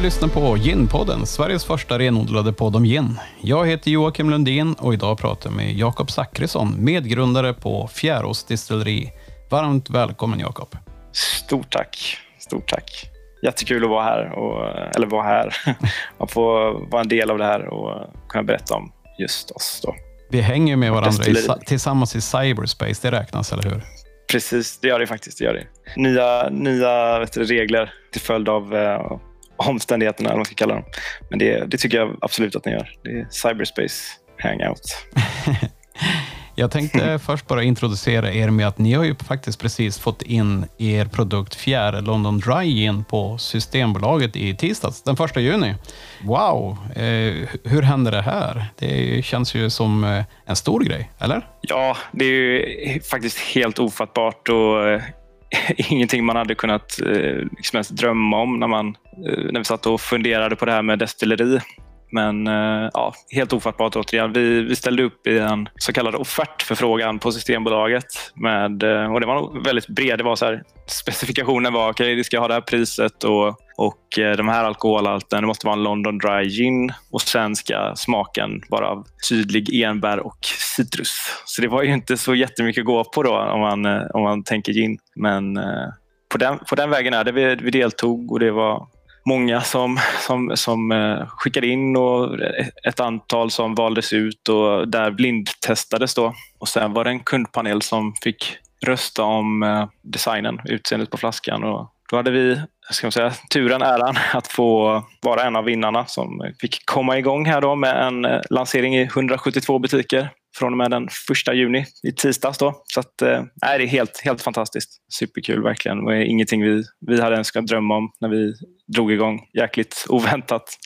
Du lyssnar på Gin-podden, Sveriges första renodlade podd om gin. Jag heter Joakim Lundin och idag pratar jag med Jakob Zackrisson, medgrundare på Fjärås distilleri. Varmt välkommen Jakob. Stort tack. Stort tack. Jättekul att vara här, och, eller vara här. och få vara en del av det här och kunna berätta om just oss. Då. Vi hänger med varandra i, tillsammans i cyberspace, det räknas, eller hur? Precis, det gör det faktiskt. Det gör det. Nya, nya du, regler till följd av eh, omständigheterna, eller vad man ska kalla dem. Men det, det tycker jag absolut att ni gör. Det är cyberspace hangout. Jag tänkte först bara introducera er med att ni har ju faktiskt precis fått in er produkt fjärde London Dry Gin på Systembolaget i tisdags, den första juni. Wow! Eh, hur hände det här? Det känns ju som eh, en stor grej, eller? Ja, det är ju faktiskt helt ofattbart och eh, ingenting man hade kunnat eh, liksom ens drömma om när, man, eh, när vi satt och funderade på det här med destilleri. Men eh, ja, helt ofattbart återigen. Vi, vi ställde upp i en så kallad offertförfrågan på Systembolaget. Med, eh, och det var väldigt bred. Det var så här, specifikationen var okej, okay, vi ska ha det här priset och, och eh, de här alkoholhalten. Det måste vara en London Dry Gin och sen ska smaken vara av tydlig enbär och citrus. Så det var ju inte så jättemycket att gå på då om man, om man tänker gin. Men på den, på den vägen är det. Vi, vi deltog och det var många som, som, som eh, skickade in och ett antal som valdes ut och där blindtestades. Då. Och sen var det en kundpanel som fick rösta om eh, designen, utseendet på flaskan. Och då hade vi ska man säga, turen, äran att få vara en av vinnarna som fick komma igång här då med en eh, lansering i 172 butiker från och med den första juni i tisdags. Då. Så att, äh, det är helt, helt fantastiskt. Superkul verkligen. Det är ingenting vi, vi hade ens kunnat drömma om när vi drog igång. Jäkligt oväntat.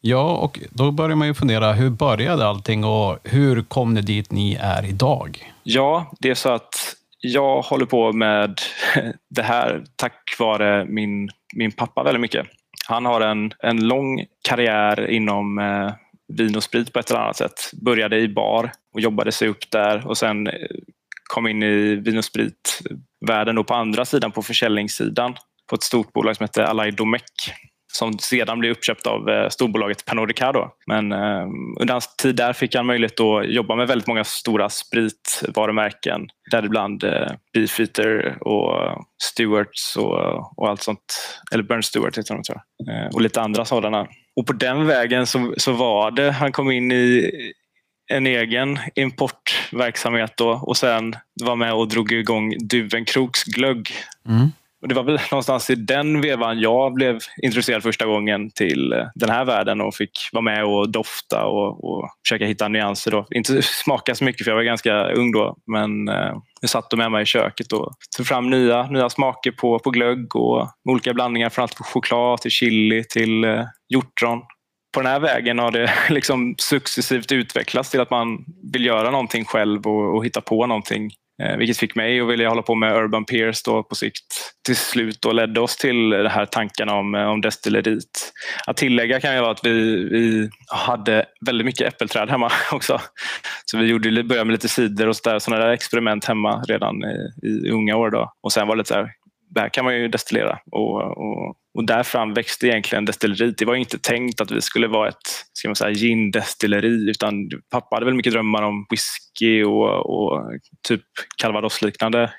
Ja, och då börjar man ju fundera, hur började allting och hur kom ni dit ni är idag? Ja, det är så att jag håller på med det här tack vare min, min pappa väldigt mycket. Han har en, en lång karriär inom eh, vin och sprit på ett eller annat sätt. Började i bar och jobbade sig upp där och sen eh, kom in i vin och spritvärlden på andra sidan, på försäljningssidan på ett stort bolag som heter Alai Domec som sedan blev uppköpt av eh, storbolaget Pernod Ricard. Men eh, under hans tid där fick han möjlighet att jobba med väldigt många stora spritvarumärken. Däribland eh, Beefeater och Stewarts och, och allt sånt. Eller Burn Stewart heter de tror jag. Eh, och lite andra sådana. Och på den vägen så, så var det, han kom in i en egen importverksamhet då och sen var med och drog igång Duvenkroks glögg. Mm. Och det var väl någonstans i den vevan jag blev introducerad första gången till eh, den här världen och fick vara med och dofta och, och försöka hitta nyanser. Då. Inte smaka så mycket för jag var ganska ung då men eh, jag satt med mig i köket och tog fram nya, nya smaker på, på glögg och olika blandningar från allt från choklad till chili till eh, hjortron. På den här vägen har det liksom successivt utvecklats till att man vill göra någonting själv och, och hitta på någonting Eh, vilket fick mig att vilja hålla på med Urban Peers då på sikt till slut och ledde oss till de här tankarna om, eh, om destilleriet. Att tillägga kan ju vara att vi, vi hade väldigt mycket äppelträd hemma också. Så vi gjorde, började med lite cider och sådana där experiment hemma redan i, i unga år. Då. Och sen var det lite så här, där kan man ju destillera. Och, och, och där fram växte egentligen destilleriet. Det var inte tänkt att vi skulle vara ett ska man säga, gin-destilleri utan pappa hade väl mycket drömmar om whisky och, och typ calvados-liknande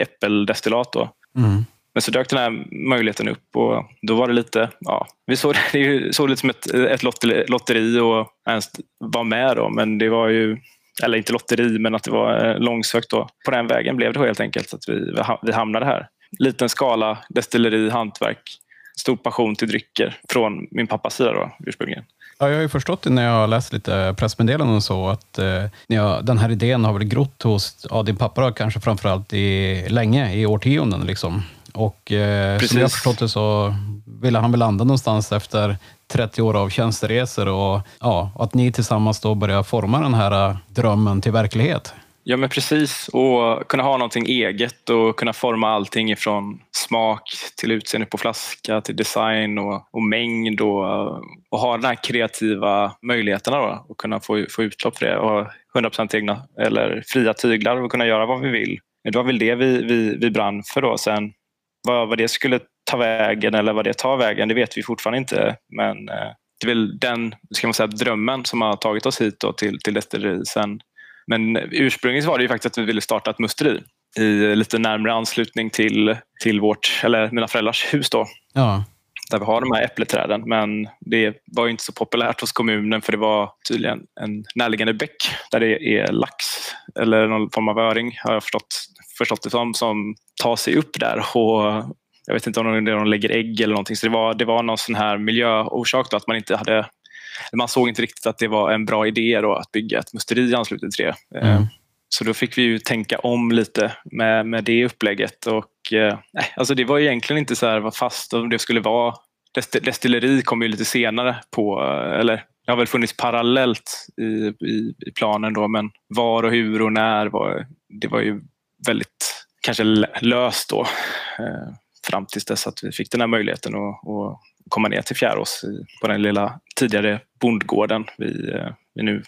äppeldestillat. Då. Mm. Men så dök den här möjligheten upp och då var det lite, ja, vi såg det såg lite som ett, ett lotteri och ens var med då, men det var ju eller inte lotteri, men att det var eh, långsökt. Då. På den vägen blev det helt enkelt att vi, vi hamnade här liten skala, destilleri, hantverk, stor passion till drycker från min pappas sida då, ursprungligen. Ja, jag har ju förstått det när jag har läst lite pressmeddelanden och så, att eh, jag, den här idén har väl grott hos ja, din pappa då, kanske framförallt i, länge, i årtionden. Liksom. Och eh, som jag har förstått det så ville han väl landa någonstans efter 30 år av tjänsteresor och ja, att ni tillsammans då börjar forma den här eh, drömmen till verklighet. Ja men precis och kunna ha någonting eget och kunna forma allting ifrån smak till utseende på flaska till design och, och mängd och, och ha den här kreativa möjligheterna då och kunna få, få utlopp för det och 100% egna eller fria tyglar och kunna göra vad vi vill. Det var väl det vi, vi, vi brann för då. Sen vad, vad det skulle ta vägen eller vad det tar vägen, det vet vi fortfarande inte. Men eh, det är väl den ska man säga, drömmen som har tagit oss hit då till, till destilleri sen. Men ursprungligen var det ju faktiskt att vi ville starta ett musteri i lite närmare anslutning till, till vårt, eller mina föräldrars hus då. Ja. Där vi har de här äppleträden. Men det var inte så populärt hos kommunen för det var tydligen en närliggande bäck där det är lax eller någon form av öring har jag förstått, förstått det som, som tar sig upp där. Och jag vet inte om de lägger ägg eller någonting. Så det var, det var någon sån här miljöorsak då, att man inte hade man såg inte riktigt att det var en bra idé då, att bygga ett musteri i anslutning till det. Mm. Så då fick vi ju tänka om lite med, med det upplägget. Och, eh, alltså det var egentligen inte så här fast om det skulle vara. Destilleri kom ju lite senare på, eller det har väl funnits parallellt i, i, i planen då, men var och hur och när var, det var ju väldigt kanske löst då. Eh, fram tills dess att vi fick den här möjligheten att, att komma ner till Fjärås på den lilla tidigare bondgården vi, eh, vi nu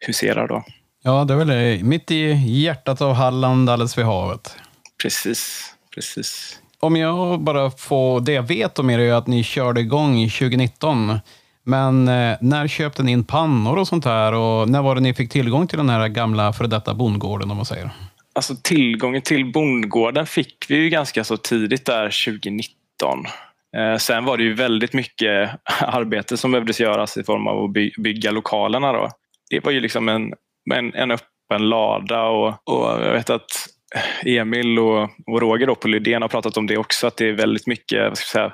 huserar. Då. Ja, det är väl mitt i hjärtat av Halland, alldeles vid havet. Precis, precis. Om jag bara får, det jag vet om er är att ni körde igång 2019. Men eh, när köpte ni in pannor och sånt här och när var det ni fick tillgång till den här gamla före detta bondgården om man säger? Alltså tillgången till bondgården fick vi ju ganska så tidigt där 2019. Eh, sen var det ju väldigt mycket arbete som behövdes göras i form av att bygga lokalerna. Då. Det var ju liksom en, en, en öppen lada och, och jag vet att Emil och, och Roger då på Lydén har pratat om det också, att det är väldigt mycket vad ska säga,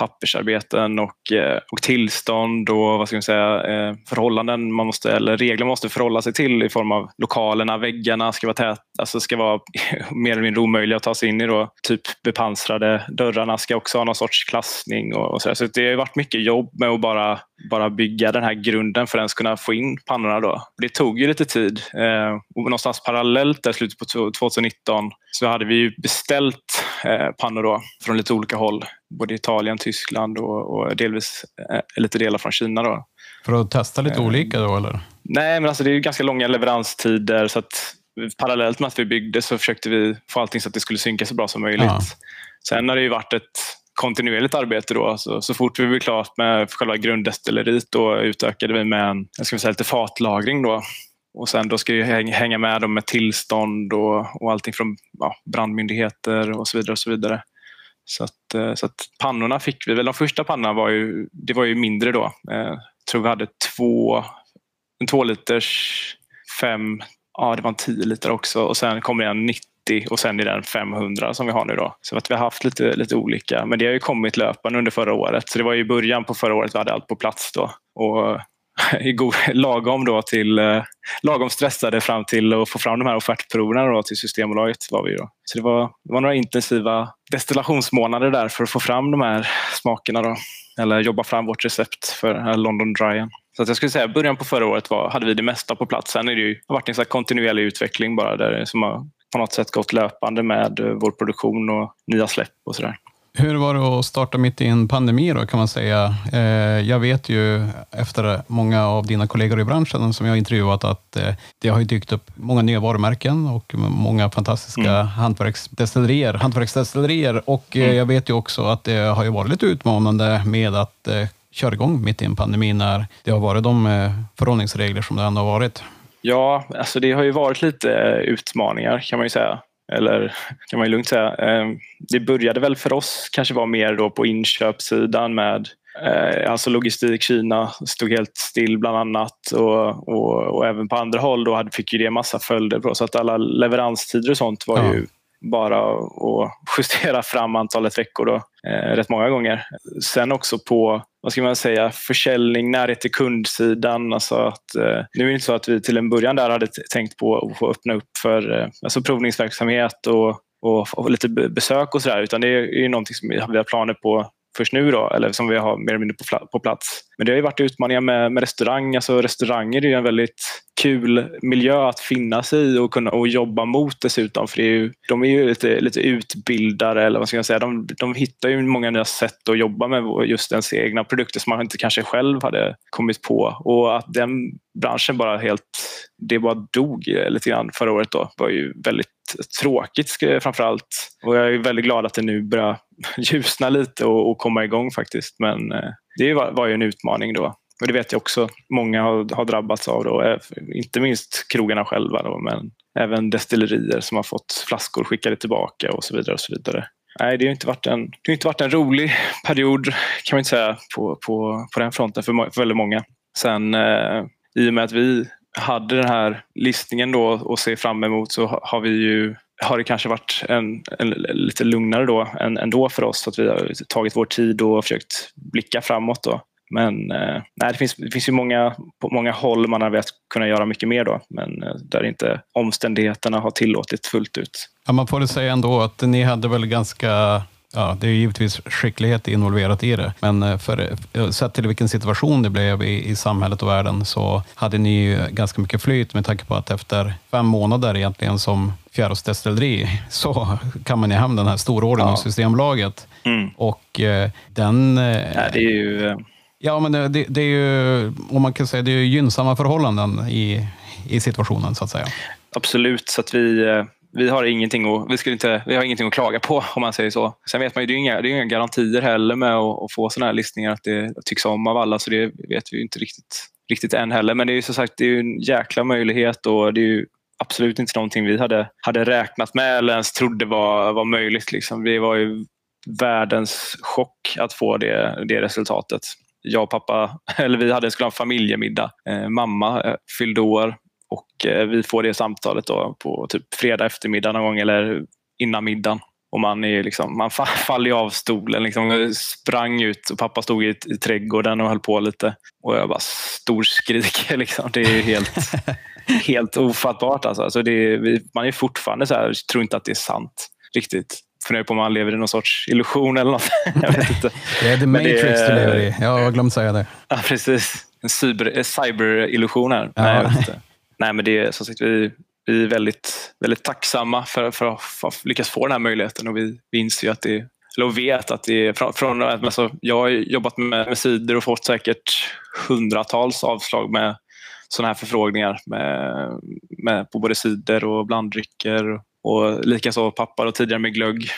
pappersarbeten och, eh, och tillstånd och vad ska man säga, eh, förhållanden man måste, eller regler man måste förhålla sig till i form av lokalerna, väggarna ska vara tät, alltså ska vara mer eller mindre omöjliga att ta sig in i. Då. Typ bepansrade dörrarna ska också ha någon sorts klassning och, och så, så det har varit mycket jobb med att bara bara bygga den här grunden för att ens kunna få in pannorna. Då. Det tog ju lite tid. Eh, och någonstans parallellt där slutet på 2019 så hade vi beställt eh, pannor då, från lite olika håll. Både Italien, Tyskland och, och delvis eh, lite delar från Kina. Då. För att testa lite eh, olika då eller? Nej, men alltså det är ganska långa leveranstider så att parallellt med att vi byggde så försökte vi få allting så att det skulle synka så bra som möjligt. Ja. Sen har det ju varit ett kontinuerligt arbete. Då. Så, så fort vi blev klart med själva grunddestilleriet då utökade vi med en, jag ska säga, lite fatlagring. Då. Och sen då ska jag hänga med dem med tillstånd och, och allting från ja, brandmyndigheter och så vidare. och Så vidare. Så att, eh, så att pannorna fick vi väl. De första pannorna var ju, det var ju mindre då. Jag tror vi hade två, en två liters, fem, ja det var en tio liter också och sen kom det en 90 och sen i den 500 som vi har nu. Då. Så att vi har haft lite, lite olika, men det har ju kommit löpande under förra året. Så det var i början på förra året vi hade allt på plats då. Och lagom, då till, eh, lagom stressade fram till att få fram de här offertproverna då till Systembolaget. Var vi då. Så det var, det var några intensiva destillationsmånader där för att få fram de här smakerna. Då. Eller jobba fram vårt recept för London Dryen. Så att jag skulle säga början på förra året var, hade vi det mesta på plats. Sen är det ju, har varit en så kontinuerlig utveckling bara där som har på något sätt gått löpande med eh, vår produktion och nya släpp och sådär. Hur var det att starta mitt i en pandemi då kan man säga? Eh, jag vet ju efter många av dina kollegor i branschen som jag intervjuat att eh, det har dykt upp många nya varumärken och många fantastiska mm. hantverksdestillerier, hantverksdestillerier och mm. jag vet ju också att det har ju varit lite utmanande med att köra igång mitt i en pandemi när det har varit de förhållningsregler som det ändå har varit. Ja, alltså det har ju varit lite eh, utmaningar kan man ju säga. Eller kan man ju lugnt säga. Ehm, det började väl för oss kanske vara mer då på inköpssidan med eh, alltså logistik, Kina stod helt still bland annat och, och, och även på andra håll då fick ju det massa följder på så att alla leveranstider och sånt var ja. ju bara att justera fram antalet veckor då, eh, rätt många gånger. Sen också på vad ska man säga, försäljning, närhet till kundsidan. Alltså att, eh, nu är det inte så att vi till en början där hade tänkt på att få öppna upp för eh, alltså provningsverksamhet och, och, och lite besök och sådär utan det är ju någonting som vi har planer på först nu då, eller som vi har mer eller mindre på, på plats. Men det har ju varit utmaningar med, med restaurang. Alltså restauranger är ju en väldigt kul miljö att finnas i och kunna och jobba mot dessutom. För det är ju, de är ju lite, lite utbildare, eller vad ska jag säga. De, de hittar ju många nya sätt att jobba med just ens egna produkter som man inte kanske själv hade kommit på. Och att den branschen bara helt, det bara dog lite grann förra året då, var ju väldigt tråkigt framförallt. Och jag är väldigt glad att det nu börjar ljusna lite och, och komma igång faktiskt. Men eh, det var, var ju en utmaning då. Och det vet jag också många har, har drabbats av. Då. Eh, inte minst krogarna själva då, men även destillerier som har fått flaskor skickade tillbaka och så vidare. och så vidare. Nej, det har inte varit en, det har inte varit en rolig period kan man inte säga på, på, på den fronten för, för väldigt många. Sen eh, i och med att vi hade den här listningen då att se fram emot så har vi ju har det kanske varit en, en, lite lugnare då än, ändå för oss. Att vi har tagit vår tid och försökt blicka framåt. Då. Men eh, nej, det, finns, det finns ju många, på många håll man har velat kunna göra mycket mer då, men eh, där inte omständigheterna har tillåtit fullt ut. Ja, man får väl säga ändå att ni hade väl ganska Ja, det är givetvis skicklighet involverat i det, men eh, för, eh, sett till vilken situation det blev i, i samhället och världen så hade ni ju ganska mycket flyt med tanke på att efter fem månader egentligen som fjärrostestilleri så kan man ju hem den här storordern ja. av Systembolaget. Mm. Och eh, den... Eh, ja, det är ju... Ja, men det, det, är ju, om man kan säga, det är gynnsamma förhållanden i, i situationen så att säga. Absolut, så att vi, vi har ingenting att, vi skulle inte, vi har ingenting att klaga på om man säger så. Sen vet man ju, det är inga, det är inga garantier heller med att, att få sådana här listningar att det tycks om av alla så det vet vi inte riktigt, riktigt än heller. Men det är ju som sagt det är en jäkla möjlighet och det är ju absolut inte någonting vi hade, hade räknat med eller ens trodde var, var möjligt. Liksom. Det var ju världens chock att få det, det resultatet. Jag och pappa, eller vi hade, skulle ha en familjemiddag. Eh, mamma eh, fyllde år och eh, vi får det samtalet då på typ fredag eftermiddag någon gång eller innan middagen. Och man, är liksom, man faller av stolen, liksom, sprang ut och pappa stod i, i trädgården och höll på lite. Och jag bara storskriker. Liksom. Det är helt, helt ofattbart. Alltså. Alltså är, man är fortfarande så här, tror inte att det är sant riktigt. Funderar på om man lever i någon sorts illusion eller något. jag vet inte. Det är the matrix det, du lever i. Jag har glömt säga det. Ja, precis. En cyber, cyberillusion här. Ja. Nej, jag vet inte nej, men det är som sagt, vi, vi är väldigt, väldigt tacksamma för, för, för att lyckas få den här möjligheten och vi, vi inser att det eller vet att det är från, från alltså, jag har jobbat med, med sidor och fått säkert hundratals avslag med sådana här förfrågningar med, med, på både sidor och blanddrycker och likaså pappar och tidigare med glögg.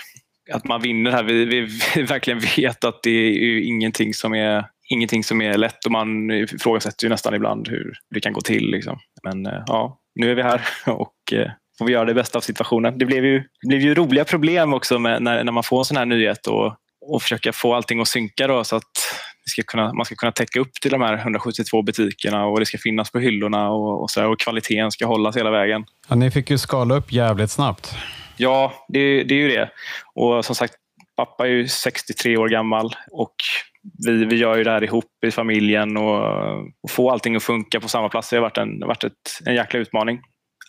Att man vinner här, vi, vi, vi verkligen vet att det är ingenting som är ingenting som är lätt och man ifrågasätter ju nästan ibland hur det kan gå till. Liksom. Men eh, ja, nu är vi här och eh, får vi göra det bästa av situationen. Det blev ju, det blev ju roliga problem också när, när man får en sån här nyhet och, och försöka få allting att synka då, så att ska kunna, man ska kunna täcka upp till de här 172 butikerna och det ska finnas på hyllorna och, och, så här, och kvaliteten ska hållas hela vägen. Ja, ni fick ju skala upp jävligt snabbt. Ja, det, det är ju det. Och som sagt, pappa är ju 63 år gammal och vi, vi gör ju det här ihop i familjen och, och få allting att funka på samma plats. Det har varit en, varit ett, en jäkla utmaning.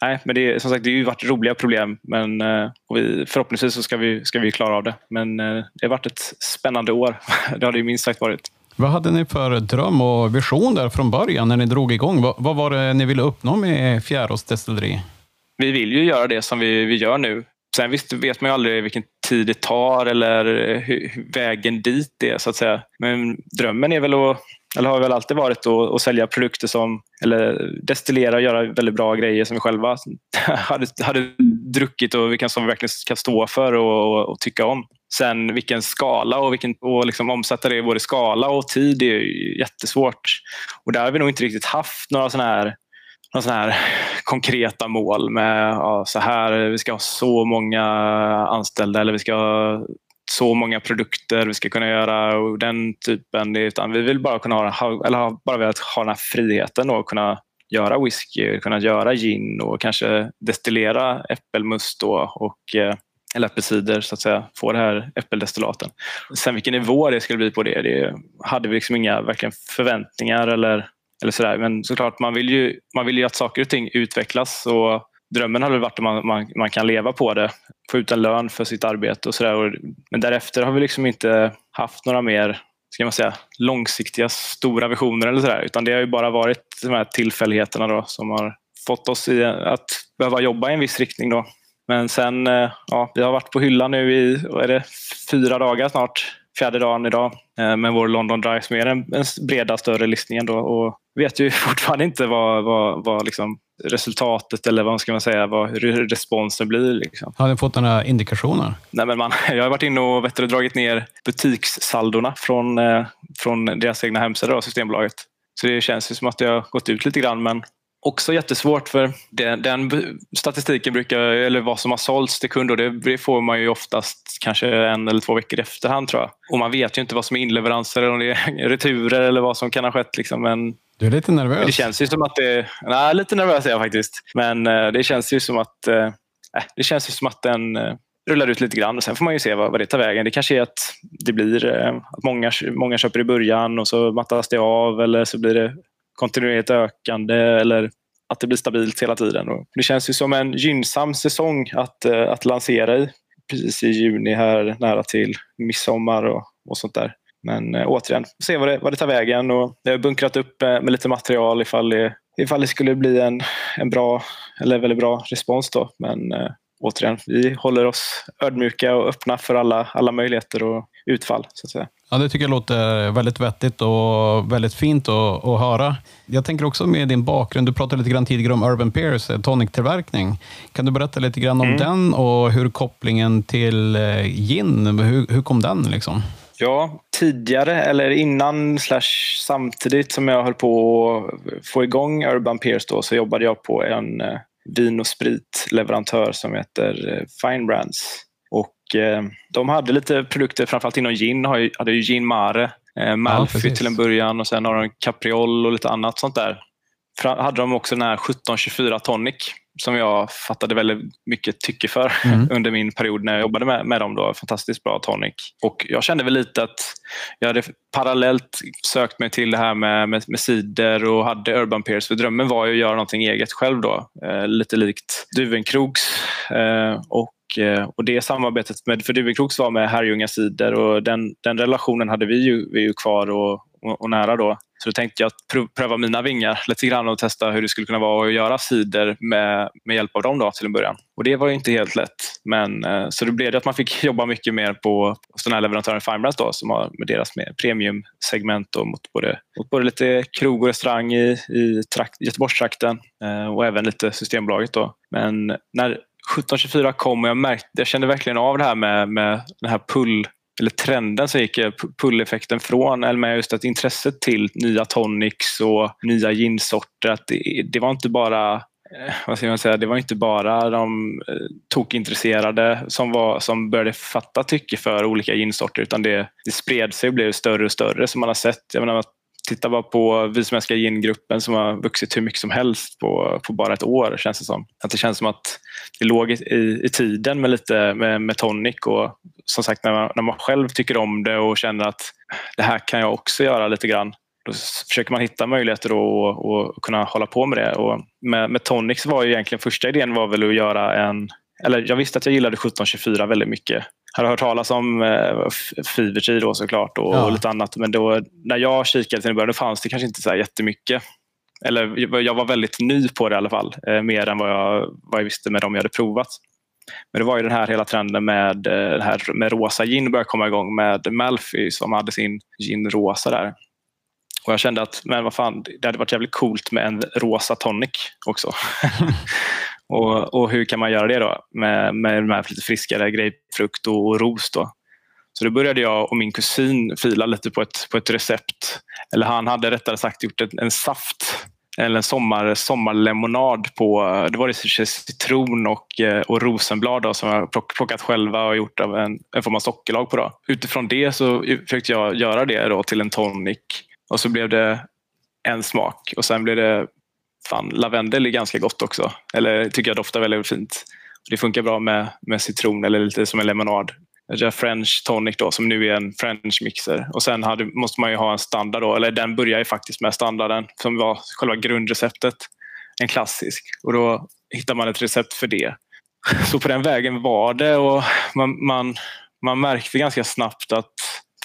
Nej, men det, som sagt, det har ju varit roliga problem men eh, vi, förhoppningsvis så ska vi, ska vi klara av det. Men eh, det har varit ett spännande år. Det har det minst sagt varit. Vad hade ni för dröm och vision där från början när ni drog igång? Vad, vad var det ni ville uppnå med Fjärås destilleri? Vi vill ju göra det som vi, vi gör nu. Sen visst vet man ju aldrig vilken tid det tar eller hur, vägen dit är så att säga. Men drömmen är väl att, eller har väl alltid varit att, att sälja produkter som, eller destillera och göra väldigt bra grejer som vi själva hade, hade druckit och vilka som vi verkligen kan stå för och, och, och tycka om. Sen vilken skala och, vilken, och liksom omsätta det i både skala och tid är jättesvårt. Och där har vi nog inte riktigt haft några sådana här sådana här konkreta mål med ja, så här, vi ska ha så många anställda eller vi ska ha så många produkter vi ska kunna göra och den typen. Utan vi vill bara kunna ha, eller bara velat ha den här friheten och kunna göra whisky, kunna göra gin och kanske destillera äppelmust då och eh, eller äppelcider så att säga, få det här äppeldestillaten. Sen vilken nivå det skulle bli på det, det hade vi liksom inga verkligen förväntningar eller eller sådär. Men såklart, man vill, ju, man vill ju att saker och ting utvecklas. Och drömmen hade varit att man, man, man kan leva på det, få ut en lön för sitt arbete och sådär. Men därefter har vi liksom inte haft några mer ska man säga, långsiktiga stora visioner eller sådär. Utan det har ju bara varit de här tillfälligheterna då, som har fått oss i att behöva jobba i en viss riktning. Då. Men sen, eh, ja, vi har varit på hyllan nu i vad är det, fyra dagar snart fjärde dagen idag eh, med vår London Dry som är den, breda större listningen. Då, och vet ju fortfarande inte vad, vad, vad liksom resultatet eller vad ska man säga, vad, hur responsen blir. Liksom. Har ni fått några indikationer? Nej, men man, jag har varit inne och vet du, dragit ner butikssaldorna från, eh, från deras egna hemsida, Systembolaget. Så det känns ju som att det har gått ut lite grann men också jättesvårt för den, den, statistiken brukar, eller vad som har sålts till kunder, det, det, får man ju oftast kanske en eller två veckor i efterhand tror jag. Och man vet ju inte vad som är inleveranser eller om det är returer eller vad som kan ha skett. Liksom. Men du är lite nervös. Det känns ju som att det... Nej, lite nervös är jag faktiskt. Men eh, det känns ju som att, äh, det känns ju som att den äh, rullar ut lite grann och sen får man ju se vad, vad det tar vägen. Det kanske är att det blir att många, många köper i början och så mattas det av eller så blir det kontinuerligt ökande eller att det blir stabilt hela tiden. Och det känns ju som en gynnsam säsong att, eh, att lansera i precis i juni här nära till midsommar och, och sånt där. Men eh, återigen, se vad det, vad det tar vägen. Och jag har bunkrat upp eh, med lite material ifall det, ifall det skulle bli en, en bra eller väldigt bra respons. Då. Men eh, återigen, vi håller oss ödmjuka och öppna för alla, alla möjligheter och utfall. Så att säga. Ja, det tycker jag låter väldigt vettigt och väldigt fint att, att höra. Jag tänker också med din bakgrund, du pratade lite grann tidigare om Urban Peers eh, tonic-tillverkning. Kan du berätta lite grann om mm. den och hur kopplingen till eh, gin, hur, hur kom den? Liksom? Ja, tidigare eller innan slash samtidigt som jag höll på att få igång Urban Peers då, så jobbade jag på en eh, vin och spritleverantör som heter Fine Brands. Eh, de hade lite produkter, framförallt inom gin. De hade ju Gin Mare, eh, Malfy ja, till en början och sen har de Capriol och lite annat sånt där. Hade de också den här 1724 Tonic som jag fattade väldigt mycket tycke för mm. under min period när jag jobbade med, med dem. Då. Fantastiskt bra tonic. Och jag kände väl lite att jag hade parallellt sökt mig till det här med, med, med cider och hade Urban Peers. För drömmen var ju att göra någonting eget själv då. Eh, lite likt Duvenkrogs. Eh, och eh, och det samarbetet med, för Duvenkrogs var med Herrljunga cider och den, den relationen hade vi ju, vi ju kvar och, och, och nära då. Så då tänkte jag att pröva mina vingar lite grann och testa hur det skulle kunna vara att göra cider med, med hjälp av dem då, till en början. Och det var inte helt lätt. Men, eh, så det blev det att man fick jobba mycket mer på hos den här leverantören Finebrands då, som har med deras premiumsegment mot både, mot både lite krog och restaurang i, i trakt, Göteborgstrakten eh, och även lite Systembolaget. Då. Men när 1724 kom och jag, märkte, jag kände verkligen av det här med, med den här pull eller trenden så gick pull-effekten från, eller med just att intresset till nya tonics och nya ginsorter. Att det, det var inte bara eh, vad ska man säga, det var inte bara de eh, tokintresserade som, var, som började fatta tycke för olika ginsorter utan det, det spred sig och blev större och större som man har sett. Jag menar, Titta bara på Vi som älskar gin-gruppen som har vuxit hur mycket som helst på, på bara ett år känns det som. Att det känns som att det låg i, i tiden med lite med, med tonic och som sagt när man, när man själv tycker om det och känner att det här kan jag också göra lite grann. Då försöker man hitta möjligheter att och, och kunna hålla på med det. Och med, med tonics var ju egentligen första idén var väl att göra en eller jag visste att jag gillade 1724 väldigt mycket. Jag hade hört talas om eh, då såklart och, ja. och, lite annat. Men då, när jag kikade till början fanns det kanske inte så jättemycket. Eller jag var väldigt ny på det i alla fall. Eh, mer än vad jag, vad jag visste med dem jag hade provat. Men det var ju den här hela trenden med, eh, här, med rosa gin började komma igång med Malfi som hade sin gin rosa där. Och jag kände att men vad fan, det hade varit jävligt coolt med en rosa tonic också. Och, och hur kan man göra det då med, med de här lite friskare grapefrukt och, och ros? Då? Så då började jag och min kusin fila lite på ett, på ett recept. Eller han hade rättare sagt gjort en, en saft eller en sommar, sommarlemonad på det var det citron och, eh, och rosenblad då, som jag plockat själva och gjort av en, en form av sockerlag på. Då. Utifrån det så försökte jag göra det då till en tonic och så blev det en smak och sen blev det fan, lavendel är ganska gott också. Eller tycker jag doftar väldigt fint. Det funkar bra med, med citron eller lite som en lemonad. Jag French tonic då, som nu är en French mixer. Och sen hade, måste man ju ha en standard då, eller den börjar ju faktiskt med standarden som var själva grundreceptet. En klassisk. Och då hittar man ett recept för det. Så på den vägen var det och man, man, man märkte ganska snabbt att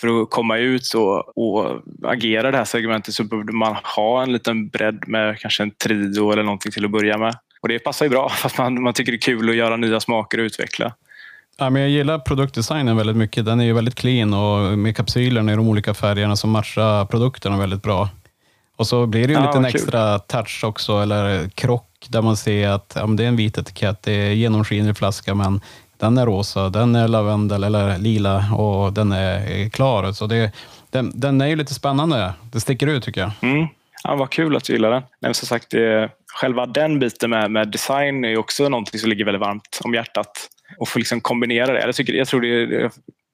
för att komma ut och, och agera det här segmentet så behövde man ha en liten bredd med kanske en trio eller någonting till att börja med. Och det passar ju bra, fast man, man tycker det är kul att göra nya smaker och utveckla. Ja, men jag gillar produktdesignen väldigt mycket. Den är ju väldigt clean och med kapsylerna i de olika färgerna som matchar produkterna väldigt bra. Och så blir det ju en ja, liten extra touch också, eller krock, där man ser att ja, det är en vit etikett, det är genomskinlig flaska, men den är rosa, den är lavendel eller lila och den är klar. Så det, den, den är ju lite spännande. Det sticker ut tycker jag. Mm. Ja, vad kul att du gillar den. Men som sagt, det, själva den biten med, med design är också någonting som ligger väldigt varmt om hjärtat. Och få liksom kombinera det. Jag, tycker, jag tror det är,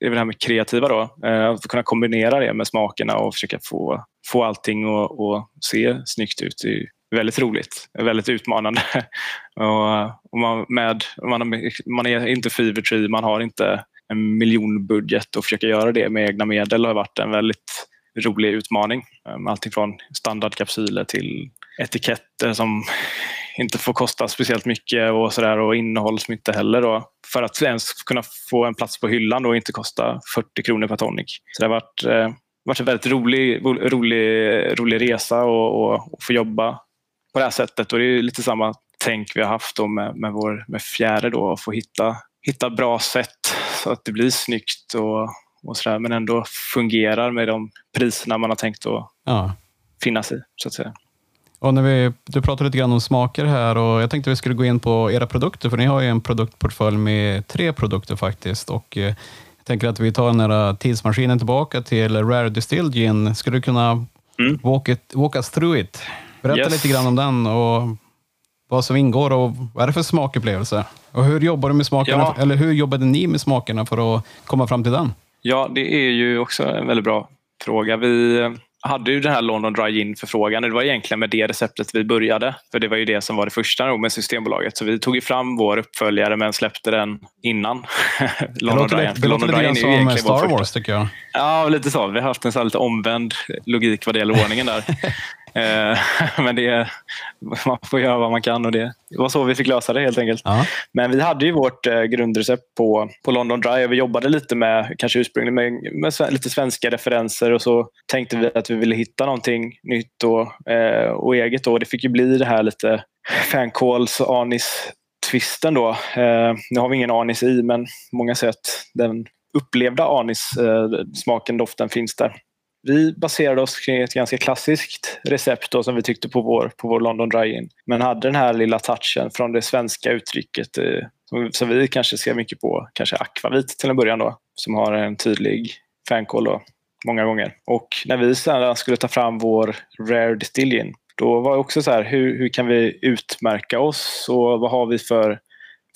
det är det här med kreativa då. Eh, att kunna kombinera det med smakerna och försöka få, få allting att se snyggt ut. Det är väldigt roligt. Väldigt utmanande. och, och man, med, man, man är inte fever tree, man har inte en miljonbudget och försöka göra det med egna medel har varit en väldigt rolig utmaning. Ehm, allting alltifrån standardkapsyler till etiketter som inte får kosta speciellt mycket och, så där, och innehåll som inte heller då, för att ens kunna få en plats på hyllan och inte kosta 40 kronor per tonic. Så det har varit, eh, varit en väldigt rolig, rolig, rolig resa och, och, och få jobba på det här sättet. Och det är lite samma tänk vi har haft då med, med, vår, med fjärde, då, att få hitta, hitta bra sätt så att det blir snyggt och, och så där, men ändå fungerar med de priserna man har tänkt att ja. finnas i. så att säga. Och när vi, du pratade lite grann om smaker här och jag tänkte vi skulle gå in på era produkter, för ni har ju en produktportfölj med tre produkter faktiskt. Och eh, jag tänker att vi tar den här tidsmaskinen tillbaka till Rare Distilled Gin. Skulle du kunna mm. walk, it, walk us through it? Berätta yes. lite grann om den och vad som ingår och vad är det för smakupplevelse? Och hur jobbar du med smakerna, ja. eller hur jobbade ni med smakerna för att komma fram till den? Ja, det är ju också en väldigt bra fråga. Vi hade ju den här London Dry Gin-förfrågan. Det var egentligen med det receptet vi började. För det var ju det som var det första med Systembolaget. Så vi tog ju fram vår uppföljare men släppte den innan. London Dry. Det låter lite grann som Star Wars tycker jag. Ja, lite så. Vi har haft en så lite omvänd logik vad det gäller ordningen där. Eh, men det, man får göra vad man kan och det var så vi fick lösa det helt enkelt. Ja. Men vi hade ju vårt eh, grundrecept på, på London Dry och vi jobbade lite med, kanske ursprungligen med, med lite svenska referenser och så tänkte vi att vi ville hitta någonting nytt och, eh, och eget. Då. Det fick ju bli det här lite och anis twisten då. nu har vi ingen anis i men många säger att den upplevda anis-smaken, doften finns där. Vi baserade oss kring ett ganska klassiskt recept då, som vi tyckte på vår, på vår London Dry In. Men hade den här lilla touchen från det svenska uttrycket eh, som, som, vi kanske ser mycket på, kanske akvavit till en början då, som har en tydlig fänkål då, många gånger. Och när vi sedan skulle ta fram vår Rare Distillion då var det också så här, hur, hur kan vi utmärka oss och vad har vi för,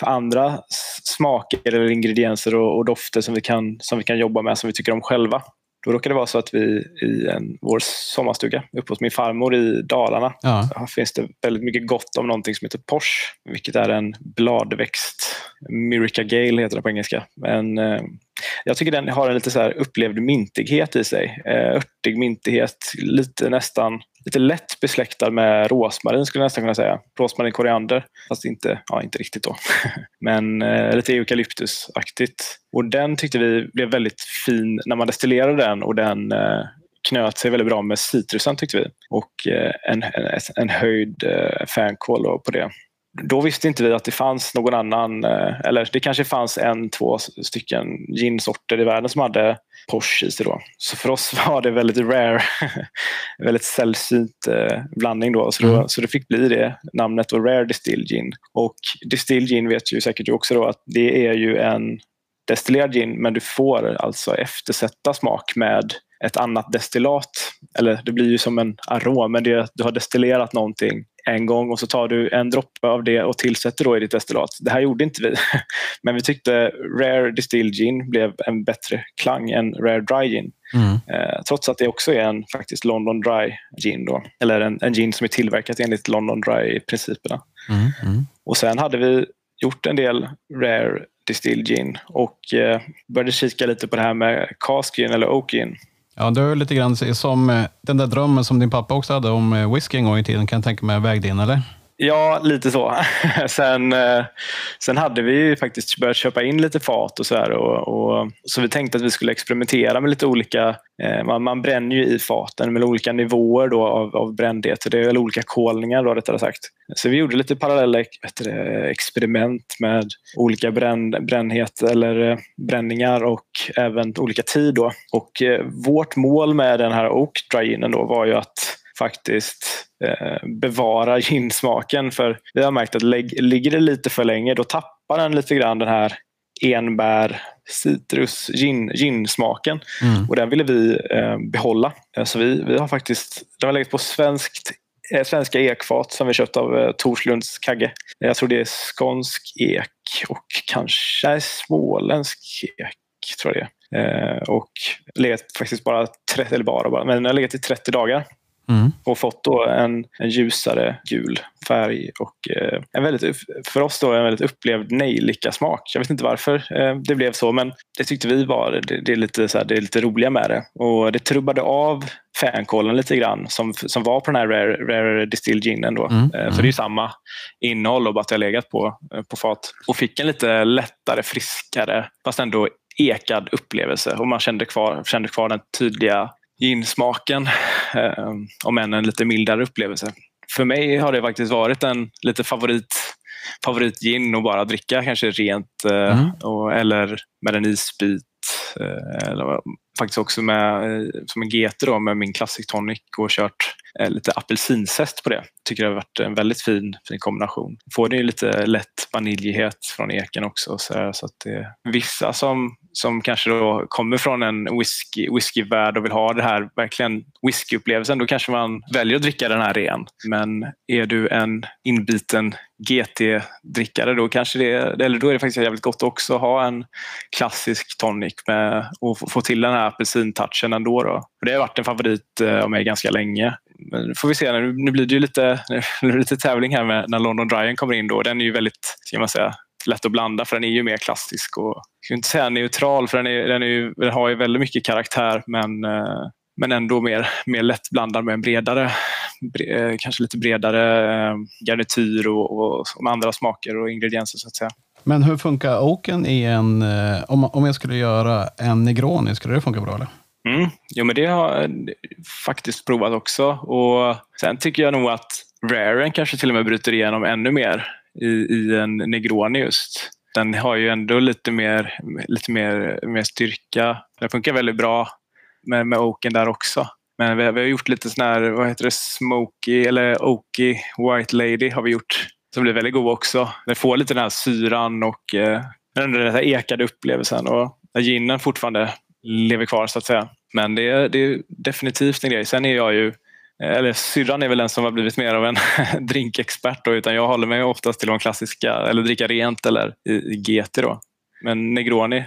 för andra smaker eller ingredienser och, och, dofter som vi, kan, som vi kan jobba med som vi tycker om själva. Då råkade det vara så att vi i en, vår sommarstuga uppe hos min farmor i Dalarna ja. så finns det väldigt mycket gott om någonting som heter Porsche, vilket är en bladväxt. Mirica Gale heter det på engelska. Men, eh, jag tycker den har en lite så upplevd mintighet i sig. Eh, örtig mintighet, lite nästan lite lätt besläktad med rosmarin skulle jag nästan kunna säga. Rosmarin koriander, fast inte, ja, inte riktigt då. Men eh, lite eukalyptusaktigt. Och den tyckte vi blev väldigt fin när man destillerade den och den eh, knöt sig väldigt bra med citrusen tyckte vi. Och eh, en, en, en höjd eh, fänkål på det då visste inte vi att det fanns någon annan, eh, eller det kanske fanns en, två stycken ginsorter i världen som hade Porsche i sig då. Så för oss var det väldigt rare, väldigt sällsynt eh, blandning då. Så, då, mm. så det fick bli det namnet och Rare Distilled Gin. Och Distilled Gin vet ju säkert också då att det är ju en destillerad gin men du får alltså eftersätta smak med ett annat destillat. Eller det blir ju som en arom, men det, du har destillerat någonting en gång och så tar du en droppe av det och tillsätter då i ditt destillat. Det här gjorde inte vi. Men vi tyckte Rare Distilled Gin blev en bättre klang än Rare Dry Gin. Mm. Eh, trots att det också är en faktiskt London Dry Gin. Då. Eller en, en gin som är tillverkat enligt London Dry-principerna. Mm. Mm. Och sen hade vi gjort en del Rare Distilled Gin och eh, började kika lite på det här med Cask Gin eller Oak Gin. Ja, det är lite grann som eh, den där drömmen som din pappa också hade om eh, whisky en gång i tiden, kan jag tänka mig vägde in, eller? Ja, lite så. sen, eh, sen hade vi ju faktiskt börjat köpa in lite fat och så här. Och, och, så vi tänkte att vi skulle experimentera med lite olika... Eh, man, man bränner ju i faten med olika nivåer då av, av brändhet. Det är olika kolningar då rättare sagt. Så vi gjorde lite parallella det, experiment med olika bränn, brännhet eller eh, bränningar och även olika tid. Då. Och eh, vårt mål med den här Oak Dry då var ju att faktiskt eh, bevara ginsmaken. För vi har märkt att ligger det lite för länge då tappar den lite grann den här enbär, citrus, gin, ginsmaken. Mm. Och den ville vi eh, behålla. Eh, så vi, vi har faktiskt, den har legat på svenskt svenska ekfat som vi köpt av eh, Torslunds Kagge. Jag tror det är skånsk ek och kanske småländsk ek. Tror jag det är. Eh, och legat faktiskt bara, 30, eller bara, bara, men den har legat i 30 dagar. Mm. Och fått då en, en ljusare gul färg och eh, en väldigt, för oss då en väldigt upplevd nejlika-smak. Jag vet inte varför eh, det blev så men det tyckte vi var det, det är lite, så här, det är lite roliga med det. Och det trubbade av fänkålen lite grann som, som var på den här Rare, rare Distilled Ginen. Då. Mm. Eh, för det är samma innehåll och bara att har legat på, eh, på fat. Och fick en lite lättare, friskare fast ändå ekad upplevelse och man kände kvar, kände kvar den tydliga ginsmaken, eh, om än en lite mildare upplevelse. För mig har det faktiskt varit en lite favorit favoritgin att bara dricka kanske rent eh, mm. och, eller med en isbit. Eh, eller faktiskt också med, eh, som en GT då, med min Classic Tonic och kört Eh, lite apelsinzest på det. Tycker det har varit en väldigt fin, fin kombination. Får det ju lite lätt vaniljighet från eken också. Så, så att det, vissa som, som kanske då kommer från en whisky, whiskyvärld och vill ha det här verkligen whiskyupplevelsen, då kanske man väljer att dricka den här ren. Men är du en inbiten GT-drickare då kanske det, eller då är det faktiskt jävligt gott också att ha en klassisk tonic med, och få till den här apelsintouchen ändå. Då. Det har varit en favorit eh, av mig ganska länge men får vi se. Nu, nu blir det ju lite, nu lite tävling här med när London Dryen kommer in. Då. Den är ju väldigt ska man säga, lätt att blanda för den är ju mer klassisk. Och, jag ska inte säga neutral för den, är, den, är ju, den har ju väldigt mycket karaktär men, eh, men ändå mer, mer lätt blandad med en bredare, bre, kanske lite bredare eh, garnityr och, och, och andra smaker och ingredienser så att säga. Men hur funkar oaken i en, eh, om, om jag skulle göra en negroni, skulle det funka bra eller? Mm. Jo, men det har jag faktiskt provat också. Och sen tycker jag nog att Raren kanske till och med bryter igenom ännu mer i, i en Negroni just. Den har ju ändå lite mer, lite mer, mer styrka. Den funkar väldigt bra med, med Oaken där också. Men vi, vi har gjort lite sån här, vad heter det, Smoky eller Oaky White Lady har vi gjort. Som blir väldigt god också. Den får lite den här syran och eh, den där ekade upplevelsen. Och ginen fortfarande lever kvar så att säga. Men det är, det är definitivt en grej. Sen är jag ju eh, eller syrran är väl den som har blivit mer av en drinkexpert då, utan jag håller mig oftast till de klassiska, eller dricka rent eller i, i GT då. Men Negroni,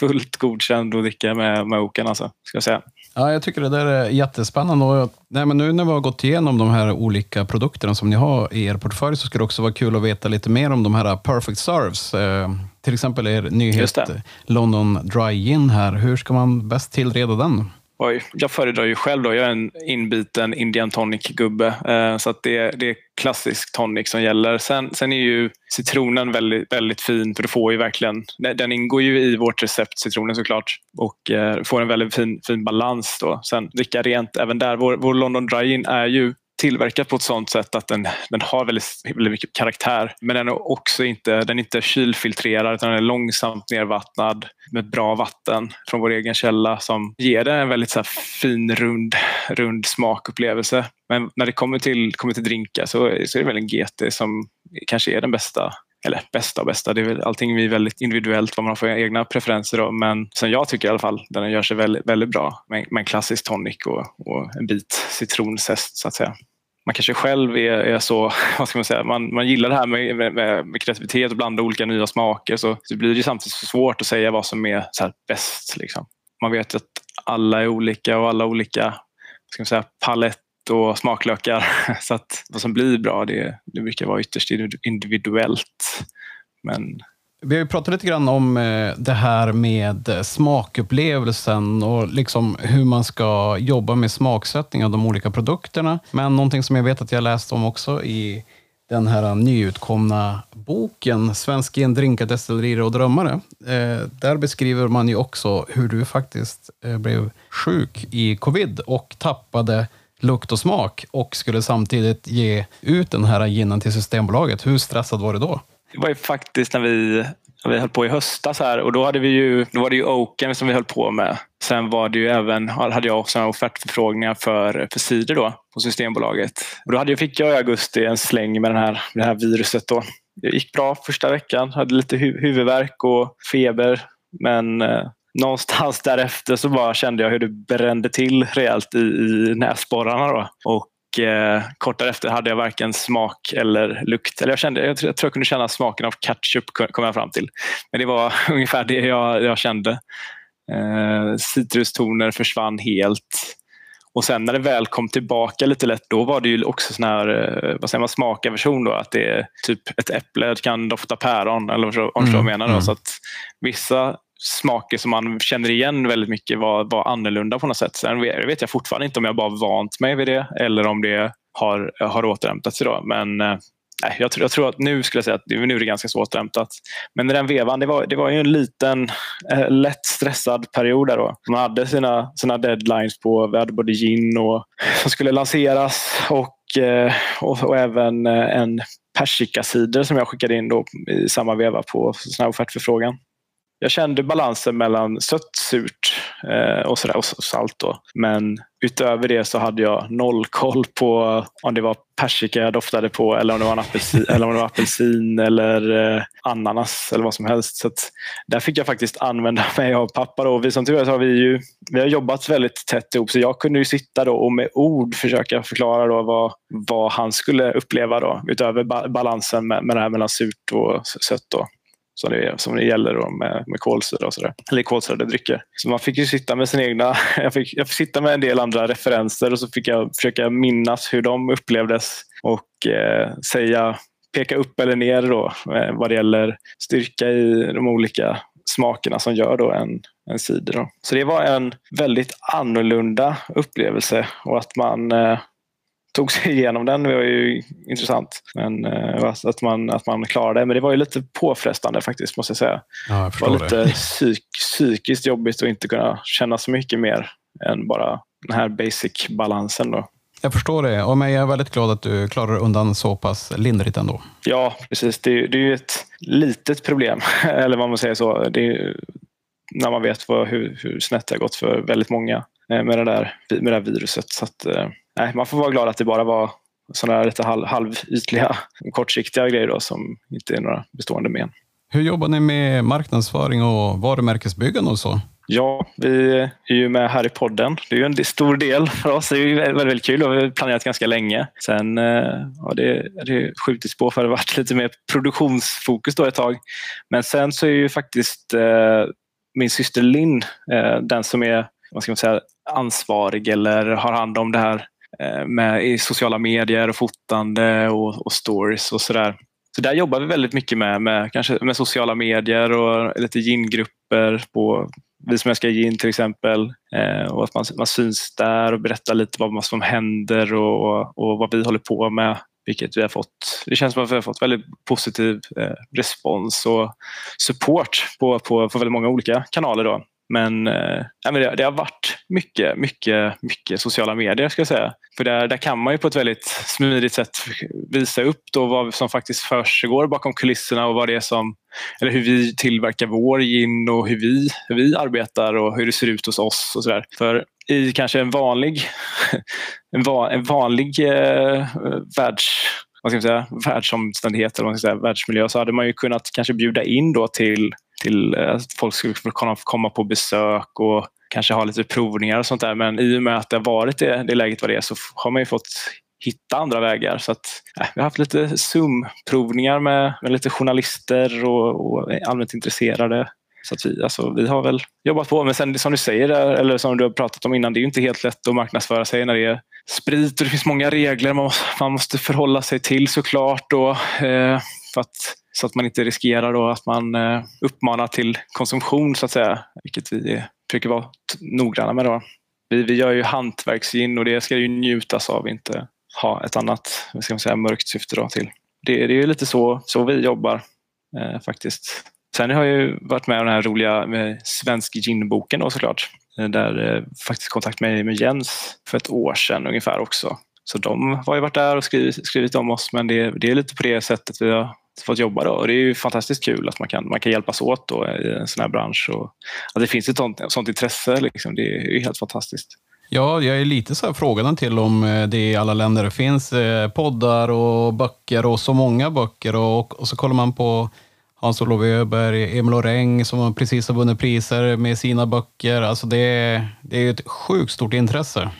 fullt godkänd att dricka med, med oken alltså, ska jag säga. Ja, jag tycker det där är jättespännande. Och, nej, men nu när vi har gått igenom de här olika produkterna som ni har i er portfölj så skulle det också vara kul att veta lite mer om de här Perfect Serves. Eh, till exempel er nyhet London Dry Gin här. Hur ska man bäst tillreda den? Oj, jag föredrar ju själv då. Jag är en inbiten Indian tonic-gubbe. Eh, så att det, det är klassisk tonic som gäller. Sen, sen är ju citronen väldigt, väldigt fin för du får ju verkligen, den ingår ju i vårt recept, citronen såklart. Och eh, får en väldigt fin, fin balans då. Sen dricka rent även där. Vår, vår London Dry In är ju tillverkad på ett sånt sätt att den, den har väldigt, väldigt mycket karaktär. Men den är också inte, den är inte kylfiltrerad utan den är långsamt nervattnad med bra vatten från vår egen källa som ger den en väldigt så fin rund, rund smakupplevelse. Men när det kommer till, kommer till drinkar så, så är det väl en GT som kanske är den bästa eller bästa och bästa, det är väl, allting är väldigt individuellt vad man har för egna preferenser. Då. Men som jag tycker i alla fall, den gör sig väldigt, väldigt bra med, med en klassisk tonic och, och en bit citronzest så att säga man kanske själv är, är, så, vad ska man säga, man, man gillar det här med, med, med kreativitet och blanda olika nya smaker så, så blir det samtidigt så svårt att säga vad som är så bäst. Liksom. Man vet att alla är olika och alla olika ska man säga, palett och smaklökar. Så att vad som blir bra det, det brukar vara ytterst individuellt. Men vi har ju pratat lite grann om eh, det här med eh, smakupplevelsen och liksom hur man ska jobba med smaksättning av de olika produkterna. Men någonting som jag vet att jag läst om också i den här nyutkomna boken Svensk drinkar, destillerier och drömmare. Eh, där beskriver man ju också hur du faktiskt blev sjuk i covid och tappade lukt och smak och skulle samtidigt ge ut den här ginen till Systembolaget. Hur stressad var du då? Det var ju faktiskt när vi, när vi höll på i höstas här och då, hade vi ju, då var det ju Oaken som vi höll på med. Sen var det ju även, hade jag också offertförfrågningar för, för cider då på Systembolaget. Och då hade, fick jag i augusti en släng med den här, det här viruset. Då. Det gick bra första veckan, hade lite hu huvudvärk och feber. Men eh, någonstans därefter så bara kände jag hur det brände till rejält i, i näsborrarna. Då. Och eh, kort därefter hade jag varken smak eller lukt. Eller jag, kände, jag, tror jag kunde känna smaken av ketchup kom jag fram till. Men det var ungefär det jag, jag kände. Eh, citrustoner försvann helt. Och sen när det väl kom tillbaka lite lätt, då var det ju också sån här, eh, vad säger man, smakaversion då. Att det är typ ett äpple kan dofta päron, eller vad mm, jag menar. Då. Mm. Så att vissa smaker som man känner igen väldigt mycket var, var annorlunda på något sätt. Sen vet jag fortfarande inte om jag bara vant mig vid det eller om det har, har återhämtat sig. Då. Men eh, jag, tror, jag tror att nu skulle jag säga att nu är det ganska så återhämtat. Men i den vevan, det var, det var ju en liten eh, lätt stressad period där då. Man hade sina, sina deadlines på, vi hade både gin och, eh, som skulle lanseras och, eh, och, och även eh, en persikasider som jag skickade in då i samma veva på sån här offertförfrågan jag kände balansen mellan sött, surt eh, och, sådär, och salt. Då. Men utöver det så hade jag noll koll på om det var persika jag doftade på eller om det var, en apelsin, eller, om det var apelsin eller eh, ananas eller vad som helst. Så där fick jag faktiskt använda mig av pappa. Då. Vi, som tur är så har vi, ju, vi har jobbat väldigt tätt ihop så jag kunde ju sitta då och med ord försöka förklara då vad, vad han skulle uppleva då, utöver ba balansen med, med det här mellan surt och sött. Då som det, som det gäller då med, med kolsyra och sådär. Eller kolsyrade drycker. Så man fick ju sitta med sin egna... Jag fick, jag fick sitta med en del andra referenser och så fick jag försöka minnas hur de upplevdes och eh, säga, peka upp eller ner då eh, vad det gäller styrka i de olika smakerna som gör då en, en cider. Då. Så det var en väldigt annorlunda upplevelse och att man eh, tog sig igenom den det var ju intressant. Men, uh, att, man, att man klarade det. Men det var ju lite påfrestande faktiskt, måste jag säga. Ja, jag det var lite psyk, psykiskt jobbigt att inte kunna känna så mycket mer än bara den här basic-balansen. Då. Jag förstår det, och jag är väldigt glad att du klarar undan så pass lindrigt ändå. Ja, precis. Det, är, det är ju ett litet problem, eller vad man säger så. Det är, när man vet vad, hur, hur snett det har gått för väldigt många eh, med det där, med det här viruset. Så att, eh, nej, man får vara glad att det bara var sådana lite halv, halvytliga, kortsiktiga grejer då, som inte är några bestående men. Hur jobbar ni med marknadsföring och varumärkesbyggande och så? Ja, vi är ju med här i podden. Det är ju en stor del för oss. Det är väldigt, väldigt kul och vi har planerat ganska länge. Sen eh, ja, det, det skjutits på för det har varit lite mer produktionsfokus då ett tag. Men sen så är ju faktiskt eh, min syster Linn eh, den som är vad ska man säga, ansvarig eller har hand om det här eh, med i sociala medier och fotande och, och stories och sådär. Så där jobbar vi väldigt mycket med, med, kanske med sociala medier och lite gingrupper på Vi som älskar gin till exempel. Eh, och att man, man syns där och berättar lite vad som händer och, och vad vi håller på med. Vilket vi har fått, det känns som att vi har fått väldigt positiv eh, respons och support på, på, på väldigt många olika kanaler. Då. Men, eh, det, det, har varit mycket, mycket, mycket sociala medier ska jag säga. För där, där kan man ju på ett väldigt smidigt sätt visa upp då vad som faktiskt försiggår bakom kulisserna och vad det är som, eller hur vi tillverkar vår gin och hur vi, hur vi arbetar och hur det ser ut hos oss och sådär. För i kanske en vanlig, en, va, en vanlig eh, världs vad ska man säga, världsomständigheter, vad ska säga, världsmiljö, så hade man ju kunnat kanske bjuda in då till till eh, att folk skulle kunna komma på besök och kanske ha lite provningar och sånt där. Men i och med att det har varit det, det läget vad det är så har man ju fått hitta andra vägar. Så att, äh, vi har haft lite Zoom-provningar med, med lite journalister och, och allmänt intresserade. Så att vi, alltså, vi har väl jobbat på. Men sen som du säger, eller som du har pratat om innan, det är inte helt lätt att marknadsföra sig när det är sprit och det finns många regler man måste, man måste förhålla sig till såklart. Och, eh, för att så att man inte riskerar då att man eh, uppmanar till konsumtion så att säga, vilket vi försöker vara noggranna med. Då. Vi, vi gör ju hantverksgin och det ska ju njutas av, inte ha ett annat ska man säga, mörkt syfte då till. det, det är lite så, så vi jobbar eh, faktiskt. Sen har jag ju varit med om den här roliga med Svensk ginboken då såklart. Eh, där eh, faktiskt kontakt med, med Jens för ett år sedan ungefär också. Så de har ju varit där och skrivit, skrivit om oss men det, det är lite på det sättet vi har fått jobba. Då. Och det är ju fantastiskt kul att man kan, man kan hjälpas åt då i en sån här bransch. Och att det finns ett sånt, sånt intresse, liksom, det är helt fantastiskt. Ja, jag är lite så här frågande till om eh, det i alla länder finns poddar och böcker och så många böcker och, och så kollar man på Hans-Olof Öberg, Emil Oreng som precis har vunnit priser med sina böcker. Alltså det, det är ett sjukt stort intresse.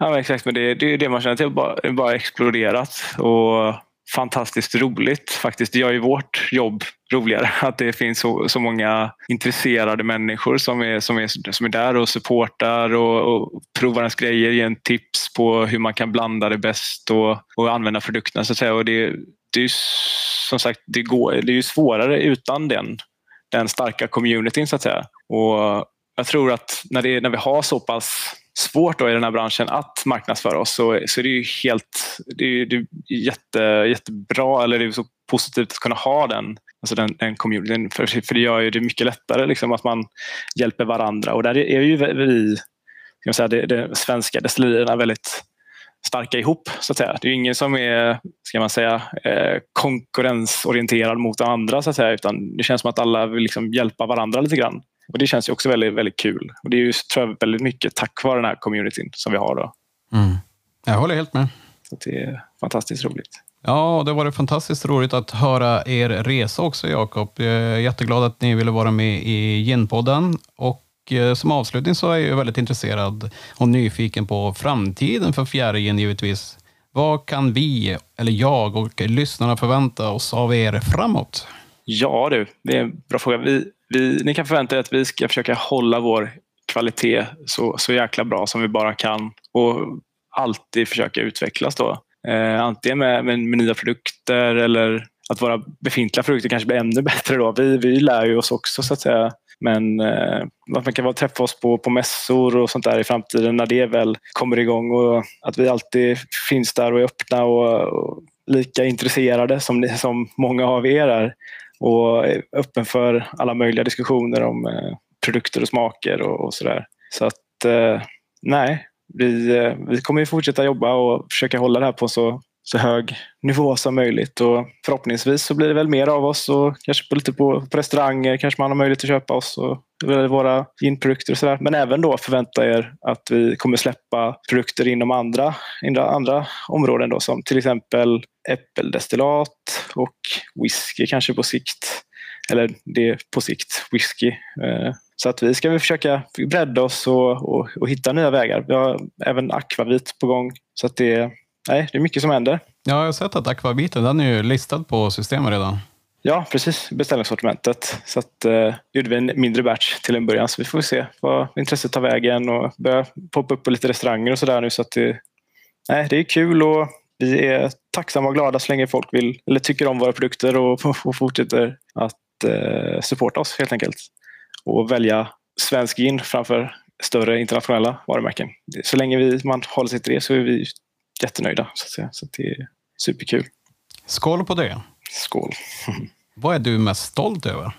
Ja, exakt. Men det, det är det man känner till. Bara, bara exploderat. Och fantastiskt roligt faktiskt. Det gör ju vårt jobb roligare. Att det finns så, så många intresserade människor som är, som är, som är där och supportar och, och provar ens grejer, ger en tips på hur man kan blanda det bäst och, och använda produkterna. Så att säga. Och det, det är som sagt det, går, det är ju svårare utan den, den starka communityn så att säga. Och jag tror att när, det, när vi har så pass svårt då i den här branschen att marknadsföra oss så, så är det ju helt det är, det är jätte, jättebra eller det är så positivt att kunna ha den, alltså den, den communityn. För, för det gör ju det mycket lättare liksom, att man hjälper varandra och där är ju vi, ska säga, det, det svenska destillerierna väldigt starka ihop. så att säga. Det är ingen som är ska man säga, eh, konkurrensorienterad mot andra så att säga, utan det känns som att alla vill liksom hjälpa varandra lite grann. Och Det känns också väldigt, väldigt kul. Och Det är ju tror jag, väldigt mycket tack vare den här communityn som vi har. Då. Mm. Jag håller helt med. Så Det är fantastiskt roligt. Ja, det var fantastiskt roligt att höra er resa också, Jakob. Jag är jätteglad att ni ville vara med i Ginpodden. Och Eh, som avslutning så är jag väldigt intresserad och nyfiken på framtiden för fjärrgen givetvis. Vad kan vi, eller jag och lyssnarna förvänta oss av er framåt? Ja du, det är en bra fråga. Vi, vi, ni kan förvänta er att vi ska försöka hålla vår kvalitet så, så jäkla bra som vi bara kan och alltid försöka utvecklas då. Eh, antingen med, med, med, nya produkter eller att våra befintliga produkter kanske blir ännu bättre. Då. Vi, vi lär ju oss också så att säga men eh, man kan väl träffa oss på, på mässor och sånt där i framtiden när det väl kommer igång och att vi alltid finns där och är öppna och, och lika intresserade som, som många av er är och är öppen för alla möjliga diskussioner om eh, produkter och smaker och, och sådär. Så att eh, nej, vi, eh, vi kommer fortsätta jobba och försöka hålla det här på så så hög nivå som möjligt. Och förhoppningsvis så blir det väl mer av oss och kanske på, lite på, på restauranger kanske man har möjlighet att köpa oss och våra inprodukter och sådär. Men även då förvänta er att vi kommer släppa produkter inom andra, inom andra områden då, som till exempel äppeldestillat och whisky kanske på sikt. Eller det på sikt, whisky. Eh, så att vi ska försöka bredda oss och, och, och hitta nya vägar. Vi har även akvavit på gång. Så att det, nej, det är mycket som händer. Ja, jag har sett att akvabiten den är ju listad på systemet redan. Ja, precis. Beställningssortimentet. Så att, eh, gjorde vi en mindre batch till en början. Så vi får se vad intresset tar vägen och börjar poppa upp på lite restauranger och sådär nu. Så att det, nej, det är kul och vi är tacksamma och glada så länge folk vill eller tycker om våra produkter och, och fortsätter att eh, supporta oss helt enkelt. Och välja svensk gin framför större internationella varumärken. Så länge vi, man håller sig till det så är vi jättenöjda. Så, att säga. så att det är superkul. Skål på det! Skål! Vad är du mest stolt över?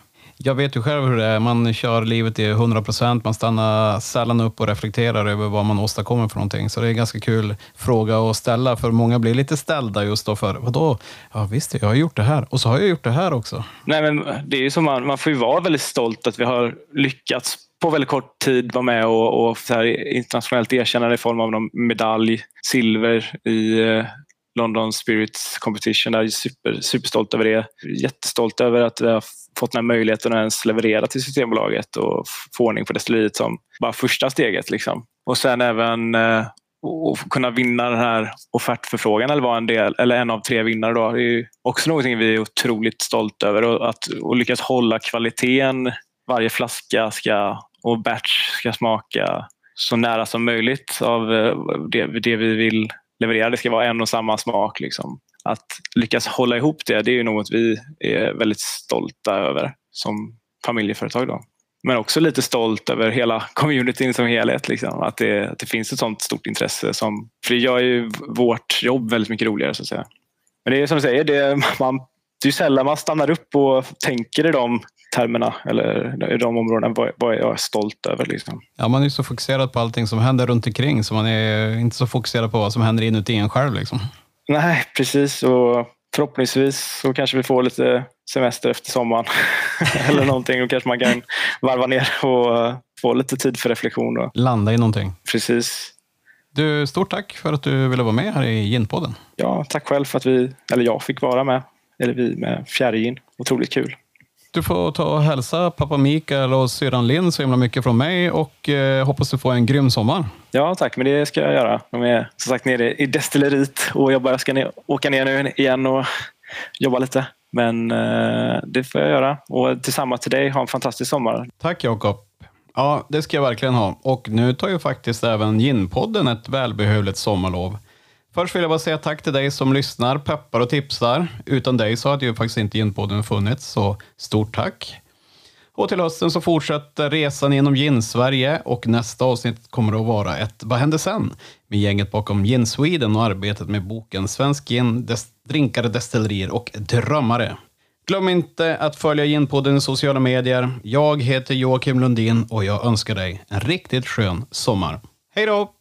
Jag vet ju själv hur det är. Man kör livet i 100 procent. Man stannar sällan upp och reflekterar över vad man åstadkommer för någonting. Så det är en ganska kul fråga att ställa. För många blir lite ställda just då för, vadå? Ja visst, jag har gjort det här. Och så har jag gjort det här också. Nej, men det är ju som man, man får ju vara väldigt stolt att vi har lyckats på väldigt kort tid vara med och, och så här internationellt erkännande i form av någon medalj, silver i eh, London Spirits Competition. Jag är super, superstolt över det. Jättestolt över att vi har fått den här möjligheten att ens leverera till Systembolaget och få ordning på destilleriet som bara första steget. Liksom. Och sen även eh, och kunna vinna den här offertförfrågan eller vara en, del, eller en av tre vinnare. Då. Det är också någonting vi är otroligt stolta över. Och att och lyckas hålla kvaliteten varje flaska ska och batch ska smaka så nära som möjligt av eh, det, det vi vill leverera. Det ska vara en och samma smak. Liksom. Att lyckas hålla ihop det, det är något vi är väldigt stolta över som familjeföretag. Då. Men också lite stolt över hela communityn som helhet. Liksom. Att, det, att det finns ett sånt stort intresse. Som, för det gör ju vårt jobb väldigt mycket roligare. så att säga. Men det är som du säger, det, man, det är sällan man stannar upp och tänker i de termerna eller i de områdena. Vad, vad är jag stolt över? Liksom. Ja, man är så fokuserad på allting som händer runt omkring så man är inte så fokuserad på vad som händer inuti en själv. Liksom. Nej, precis. Och förhoppningsvis så kanske vi får lite semester efter sommaren eller någonting och kanske man kan varva ner och få lite tid för reflektion. Och... Landa i någonting. Precis. Du, stort tack för att du ville vara med här i Ginpodden. Ja, tack själv för att vi, eller jag fick vara med, eller vi med Fjärrgin. Otroligt kul. Du får ta och hälsa pappa Mikael och syrran Linn så himla mycket från mig och eh, hoppas du får en grym sommar. Ja, tack. Men det ska jag göra. De är som sagt nere i destilleriet och jag bara ska ner, åka ner nu igen och jobba lite. Men eh, det får jag göra. Och tillsammans till dig, ha en fantastisk sommar. Tack Jakob. Ja, det ska jag verkligen ha. Och nu tar ju faktiskt även Ginpodden ett välbehövligt sommarlov. Först vill jag bara säga tack till dig som lyssnar, peppar och tipsar. Utan dig så hade ju faktiskt inte Ginpodden funnits, så stort tack. Och till hösten så fortsätter resan genom Gin-Sverige och nästa avsnitt kommer att vara ett Vad hände sen? Med gänget bakom Gin Sweden och arbetet med boken Svensk gin, des drinkare, destillerier och drömmare. Glöm inte att följa Ginpodden i sociala medier. Jag heter Joakim Lundin och jag önskar dig en riktigt skön sommar. Hej då!